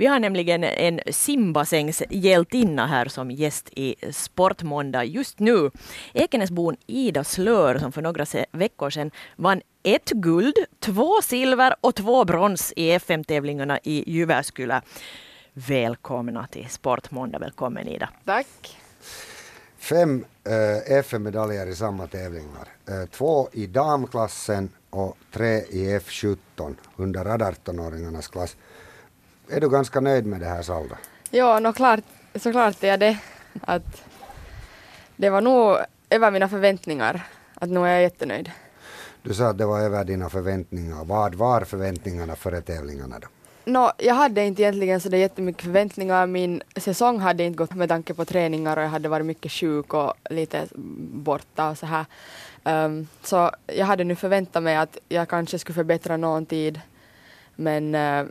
Vi har nämligen en simbassängshjältinna här som gäst i Sportmåndag just nu. Ekenäsbon Ida Slör som för några veckor sedan vann ett guld, två silver och två brons i FM-tävlingarna i Jyväskylä. Välkomna till Sportmåndag. Välkommen Ida. Tack. Fem eh, FM-medaljer i samma tävlingar. Eh, två i damklassen och tre i F17 under 18-åringarnas klass. Är du ganska nöjd med det här Salda? Ja, no, klart, såklart är jag det. Att det var nog över mina förväntningar. Att nu är jag jättenöjd. Du sa att det var över dina förväntningar. Vad var förväntningarna före tävlingarna då? No, jag hade inte egentligen så det jättemycket förväntningar. Min säsong hade inte gått med tanke på träningar och jag hade varit mycket sjuk och lite borta och så här. Um, så jag hade nu förväntat mig att jag kanske skulle förbättra någon tid. Men uh,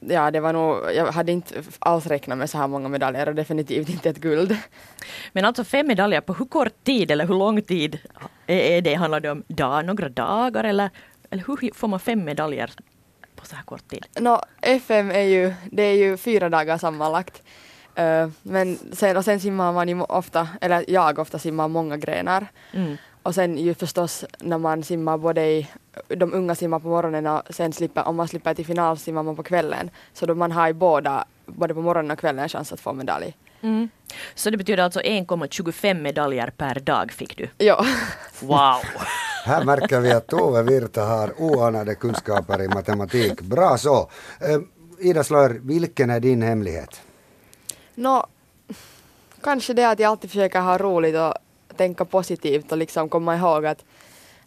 ja, det var nog, jag hade inte alls räknat med så här många medaljer och definitivt inte ett guld. Men alltså fem medaljer på hur kort tid eller hur lång tid är det? Handlar det om dag, några dagar eller, eller hur får man fem medaljer på så här kort tid? No, FM är ju, det är ju fyra dagar sammanlagt. Uh, men sen, och sen simmar man ju ofta, eller jag ofta simmar många grenar. Mm. Och sen ju förstås när man simmar både i, de unga simmar på morgonen och sen slipper, om man slipper till final simmar man på kvällen. Så då man har ju båda, både på morgonen och kvällen, chans att få medalj. Mm. Så det betyder alltså 1,25 medaljer per dag fick du? Ja. Wow! Här märker vi att Tove Virta har oanade kunskaper i matematik. Bra så! Eh, Ida Slör, vilken är din hemlighet? Nå, kanske det att jag alltid försöker ha roligt och tänka positivt och liksom komma ihåg att,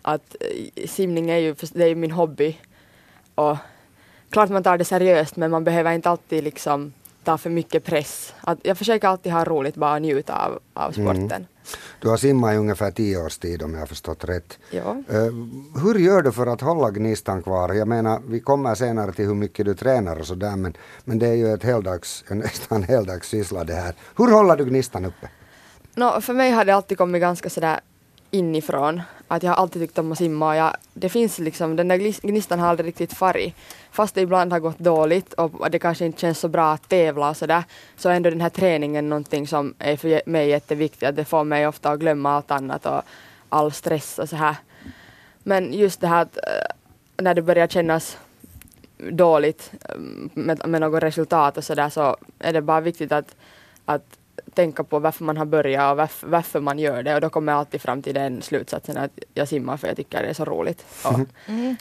att eh, simning är ju, det är ju min hobby. Och klart man tar det seriöst men man behöver inte alltid liksom ta för mycket press. Att jag försöker alltid ha roligt, bara njuta av, av mm. sporten. Mm. Du har simmat i ungefär tio års tid om jag har förstått rätt. Ja. Uh, hur gör du för att hålla gnistan kvar? Jag menar, vi kommer senare till hur mycket du tränar och sådär men, men det är ju ett heldags, nästan heldagssyssla det här. Hur håller du gnistan uppe? No, för mig har det alltid kommit ganska sådär inifrån. Att jag har alltid tyckt om att simma och jag, det finns liksom, den där gnistan har aldrig riktigt farit. Fast det ibland har gått dåligt och det kanske inte känns så bra att tävla och sådär, så är ändå den här träningen någonting som är för mig jätteviktigt. Att det får mig ofta att glömma allt annat och all stress och så här. Men just det här att eh, när det börjar kännas dåligt mm, med, med något resultat och sådär så är det bara viktigt att, att tänka på varför man har börjat och varför, varför, man gör det och då kommer jag alltid fram till den slutsatsen att jag simmar för jag tycker det är så roligt. Mm. Mm.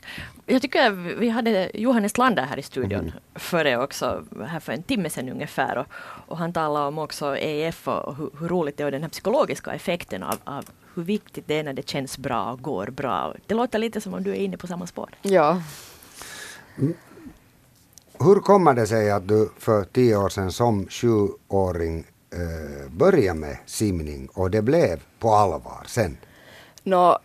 Jag tycker vi hade Johannes Lander här i studion mm. före också, här för en timme sedan ungefär och, och han talade om också EF och hur, hur, roligt det är och den här psykologiska effekten av, av hur viktigt det är när det känns bra och går bra. Det låter lite som om du är inne på samma spår. Ja. Mm. Hur kommer det sig att du för tio år sedan som sjuåring eh, börja med simning och det blev på allvar sen? Nå,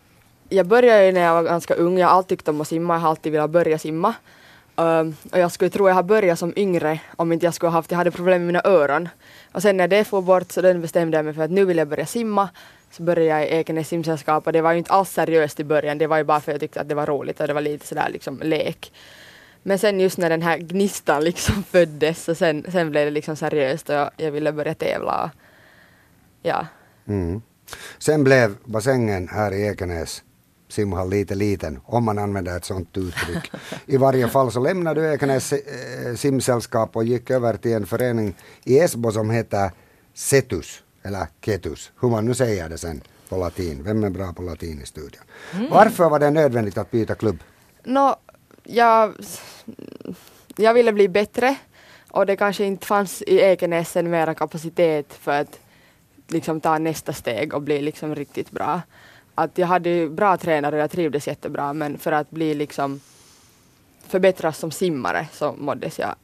jag började ju när jag var ganska ung. Jag har alltid tyckt om att simma. Jag har alltid velat börja simma. Um, och jag skulle tro att jag har börjat som yngre om inte jag skulle ha haft, jag hade problem med mina öron. Och sen när det får bort så den bestämde jag mig för att nu vill jag börja simma. Så började jag i Ekenäs simsällskap och det var ju inte alls seriöst i början. Det var ju bara för att jag tyckte att det var roligt och det var lite sådär liksom lek. Men sen just när den här gnistan liksom föddes så sen, sen blev det liksom seriöst och jag, jag ville börja tävla. Ja. Mm. Sen blev bassängen här i Ekenäs simhall lite liten, om man använder ett sådant uttryck. I varje fall så lämnade du Ekenäs eh, simsällskap och gick över till en förening i Esbo som heter Cetus, eller Ketus, hur man nu säger det sen på latin. Vem är bra på latin i studion? Mm. Varför var det nödvändigt att byta klubb? No, jag, jag ville bli bättre och det kanske inte fanns i Ekenäsen mera kapacitet för att liksom ta nästa steg och bli liksom riktigt bra. Att jag hade bra tränare och jag trivdes jättebra men för att bli liksom förbättras som simmare så måddes jag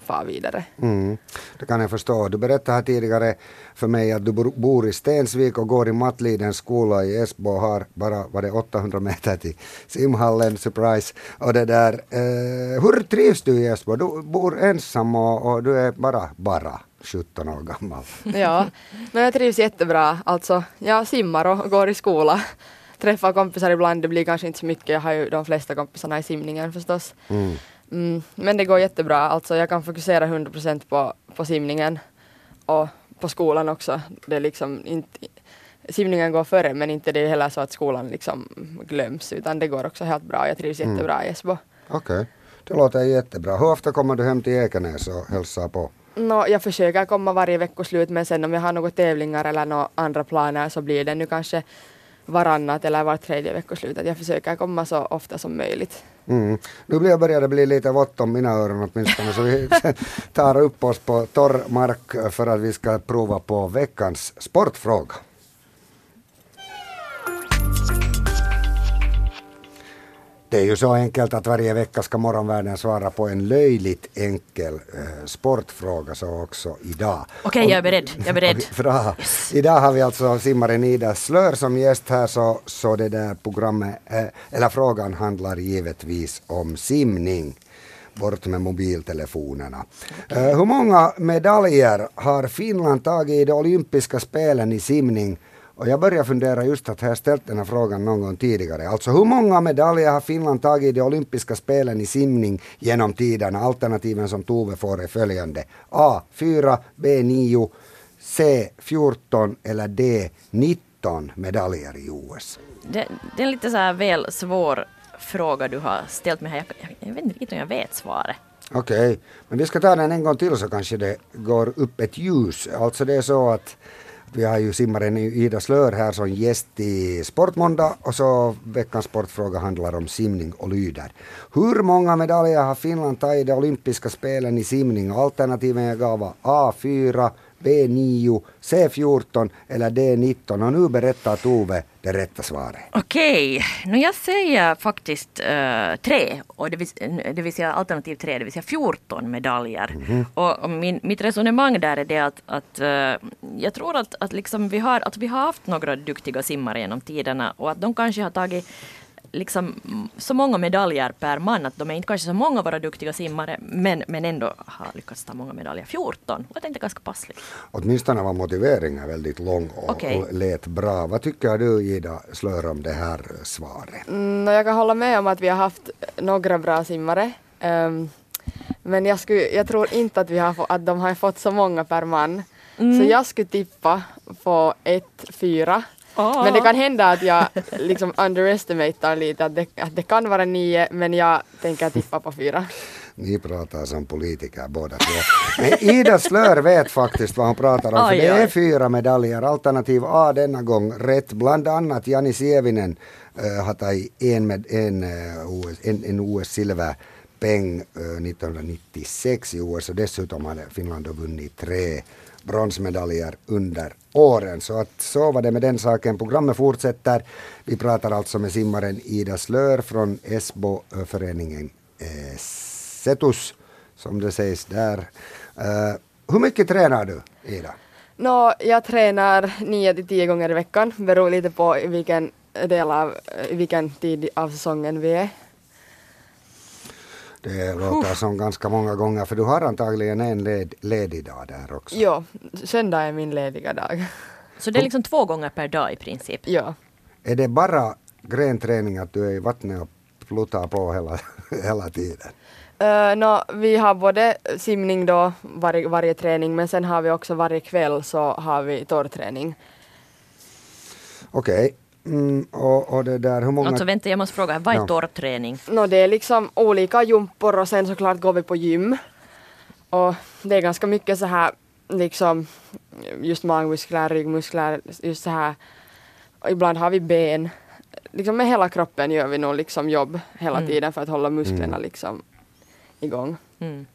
far vidare. Mm, det kan jag förstå. Du berättade här tidigare för mig att du bor i Stensvik och går i Mattlidens skola i Esbo och har bara var det 800 meter till simhallen, surprise. Och det där, eh, hur trivs du i Esbo? Du bor ensam och, och du är bara, bara 17 år gammal. ja, men jag trivs jättebra. Alltså, jag simmar och går i skola. Träffar kompisar ibland, det blir kanske inte så mycket. Jag har ju de flesta kompisarna i simningen förstås. Mm. Mm, men det går jättebra, alltså jag kan fokusera 100% på, på simningen och på skolan också. Det är liksom inte, simningen går före men inte det är heller så att skolan liksom glöms utan det går också helt bra. Jag trivs Mm. jättebra i Esbo. Okej, det låter jättebra. Hur ofta kommer du hem till Ekenäs och hälsar på? Nå, jag försöker komma varje veckoslut men sen om jag har några tävlingar eller några andra planer så blir det nu kanske varannat eller var tredje veckoslut. Att jag försöker komma så ofta som möjligt. Mm. Nu blir- börjar det bli lite vått om mina öron åtminstone så vi tar upp oss på torr mark för att vi ska prova på veckans sportfråga. Det är ju så enkelt att varje vecka ska morgonvärlden svara på en löjligt enkel eh, sportfråga så också idag. Okej, jag är beredd. Jag är beredd. Bra. Idag har vi alltså simmaren Ida Slör som gäst här så, så det där programmet, eh, eller frågan handlar givetvis om simning. Bort med mobiltelefonerna. Eh, hur många medaljer har Finland tagit i de olympiska spelen i simning? Och jag börjar fundera just att jag har ställt den här frågan någon gång tidigare. Alltså hur många medaljer har Finland tagit i de olympiska spelen i simning genom tiderna? Alternativen som Tove får är följande. A. 4, B. 9, C. 14 eller D. 19 medaljer i OS. Det, det är en lite så här väl svår fråga du har ställt mig här. Jag, jag, jag vet inte riktigt om jag vet svaret. Okej, men vi ska ta den en gång till så kanske det går upp ett ljus. Alltså det är så att vi har ju simmaren Ida Slör här som gäst i Sportmåndag och så veckans sportfråga handlar om simning och lyder. Hur många medaljer har Finland tagit i de olympiska spelen i simning? Alternativen jag gav var A4, B9, C14 eller D19 och nu berättar Tove det rätta svaret. Okej, nu jag säger faktiskt eh, tre, och det, vill, det vill säga alternativ tre, det vill säga 14 medaljer. Och, och min, mitt resonemang där är det att, att eh, jag tror att, att, liksom vi har, att vi har haft några duktiga simmare genom tiderna och att de kanske har tagit liksom mm, så många medaljer per man att de är inte kanske så många våra duktiga simmare men, men ändå har lyckats ta många medaljer. 14, och jag tänkte ganska passligt. Åtminstone var motiveringen väldigt lång och, Okej. och lät bra. Vad tycker du Ida Slör om det här svaret? Mm, jag kan hålla med om att vi har haft några bra simmare. Ehm, men jag, skulle, jag tror inte att, vi har få, att de har fått så många per man. Så jag skulle tippa på 1-4. Ah. Men det kan hända att jag liksom underestimatar lite, att det, att det kan vara 9 men jag tänker tippa på 4. Ni pratar som politiker båda två. Men Ida Slör vet faktiskt vad hon pratar om. För Aj, det är fyra medaljer. Alternativ A denna gång rätt. Bland annat Jani Sievinen eh, har tagit en, med, en, eh, en, en OS-silverpeng peng eh, 1996 i OS och dessutom hade Finland då vunnit tre bronsmedaljer under åren. Så att så var det med den saken. Programmet fortsätter. Vi pratar alltså med simmaren Ida Slör från Esbo-föreningen eh, Setus, som det sägs där. Eh, hur mycket tränar du, Ida? No, jag tränar 9 till 10 gånger i veckan, beror lite på i vilken del av, i vilken tid av säsongen vi är. Det låter som ganska många gånger, för du har antagligen en led, ledig dag där också. Jo, söndag är min lediga dag. Så det är liksom två gånger per dag i princip. Ja. Är det bara grenträning att du är i vattnet och pluttar på hela, hela tiden? Uh, nå, vi har både simning då varje, varje träning men sen har vi också varje kväll så har vi torrträning. Okej. Mm, och, och det där, hur många... Alltså vänta, jag måste fråga, vad är Ja. torrträning? Nå, det är liksom olika jumpor och sen såklart går vi på gym. Och det är ganska mycket så här liksom just magmuskler, ryggmuskler, just så här. Och ibland har vi ben. Liksom med hela kroppen gör vi nog liksom jobb hela Mm. tiden för att hålla musklerna Mm. liksom igång. Mm.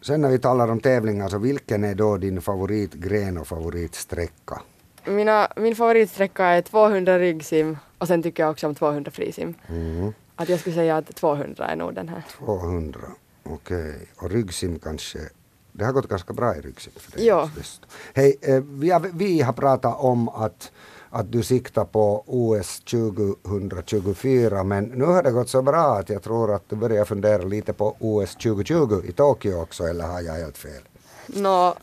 Sen när vi talar om tävlingar, så vilken är då din favoritgren och favoritsträcka? Mina, min favoritsträcka är 200 ryggsim och sen tycker jag också om 200 frisim. Mm. Att jag skulle säga att 200 är nog den här. 200, okej. Och ryggsim kanske, det har gått ganska bra i ryggsim för dig. Ja. Hej, eh, vi har, vi har pratat om att, att du siktar på OS 2024 men nu har det gått så bra att jag tror att du börjar fundera lite på OS 2020 i Tokyo också eller har jag helt fel? Nå,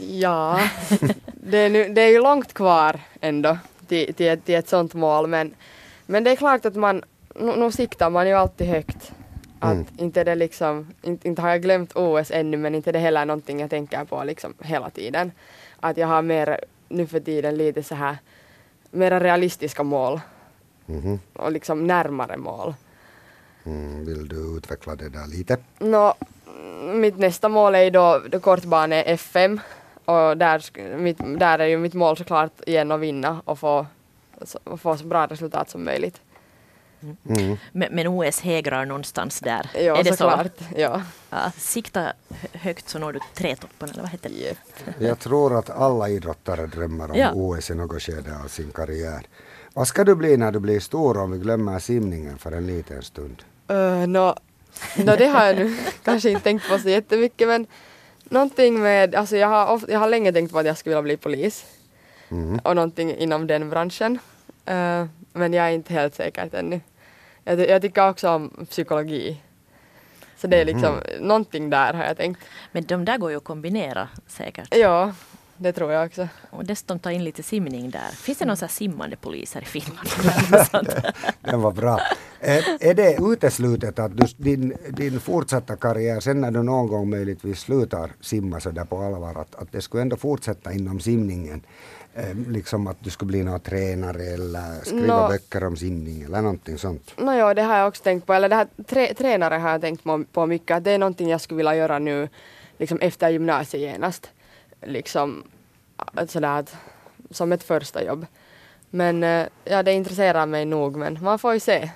ja. det, är nu, det är ju långt kvar ändå till, till, ett, till ett sånt mål men, men det är klart att man, nu, nu siktar man ju alltid högt. Att Mm. inte är det liksom, inte, inte har jag glömt OS ännu men inte är det heller någonting jag tänker på liksom hela tiden. Att jag har mer nu för tiden lite så här mera realistiska mål Mhm. och liksom närmare mål. Mm, vill du utveckla det där lite? Mm, mitt nästa mål är då, då kortbane FM och där, mitt, där är ju mitt mål såklart igen att vinna och få, så, och få så bra resultat som möjligt. Mm. Men, men OS hägrar någonstans där. Ja, är det så? såklart. Ja. Ja, sikta hö- högt så når du trätoppen, eller vad heter det? Yep. Jag tror att alla idrottare drömmer om Ja. OS i något skede av sin karriär. Vad ska du bli när du blir stor om vi glömmer simningen för en liten stund? Uh, nå, nå, det har jag nu kanske inte tänkt på så jättemycket men någonting med, alltså jag har, of, jag har länge tänkt på att jag skulle vilja bli polis Mm. och någonting inom den branschen. Eh, men jag är inte helt säker ännu. Jag, jag tycker också om psykologi. Så det är liksom, någonting där har jag tänkt. Men de där går ju att kombinera säkert. Ja, det tror jag också. Och dessutom ta in lite simning där. Finns det någon sån här simmande polis här i Finland? Eller något sånt? Den var bra. Är, är det uteslutet att du, din, din fortsatta karriär, sen när du någon gång möjligtvis slutar simma så där på allvar, att, att det skulle ändå fortsätta inom simningen? Eh, liksom att du skulle bli någon tränare eller skriva Nå. böcker om simning eller någonting sånt. No, ja, det har jag också tänkt på. Eller det här trä, tränare har jag tänkt på, på mycket. Att det är någonting jag skulle vilja göra nu liksom efter gymnasiet genast. Liksom sådär att, som ett första jobb. Men eh, ja, det intresserar mig nog men man får ju se.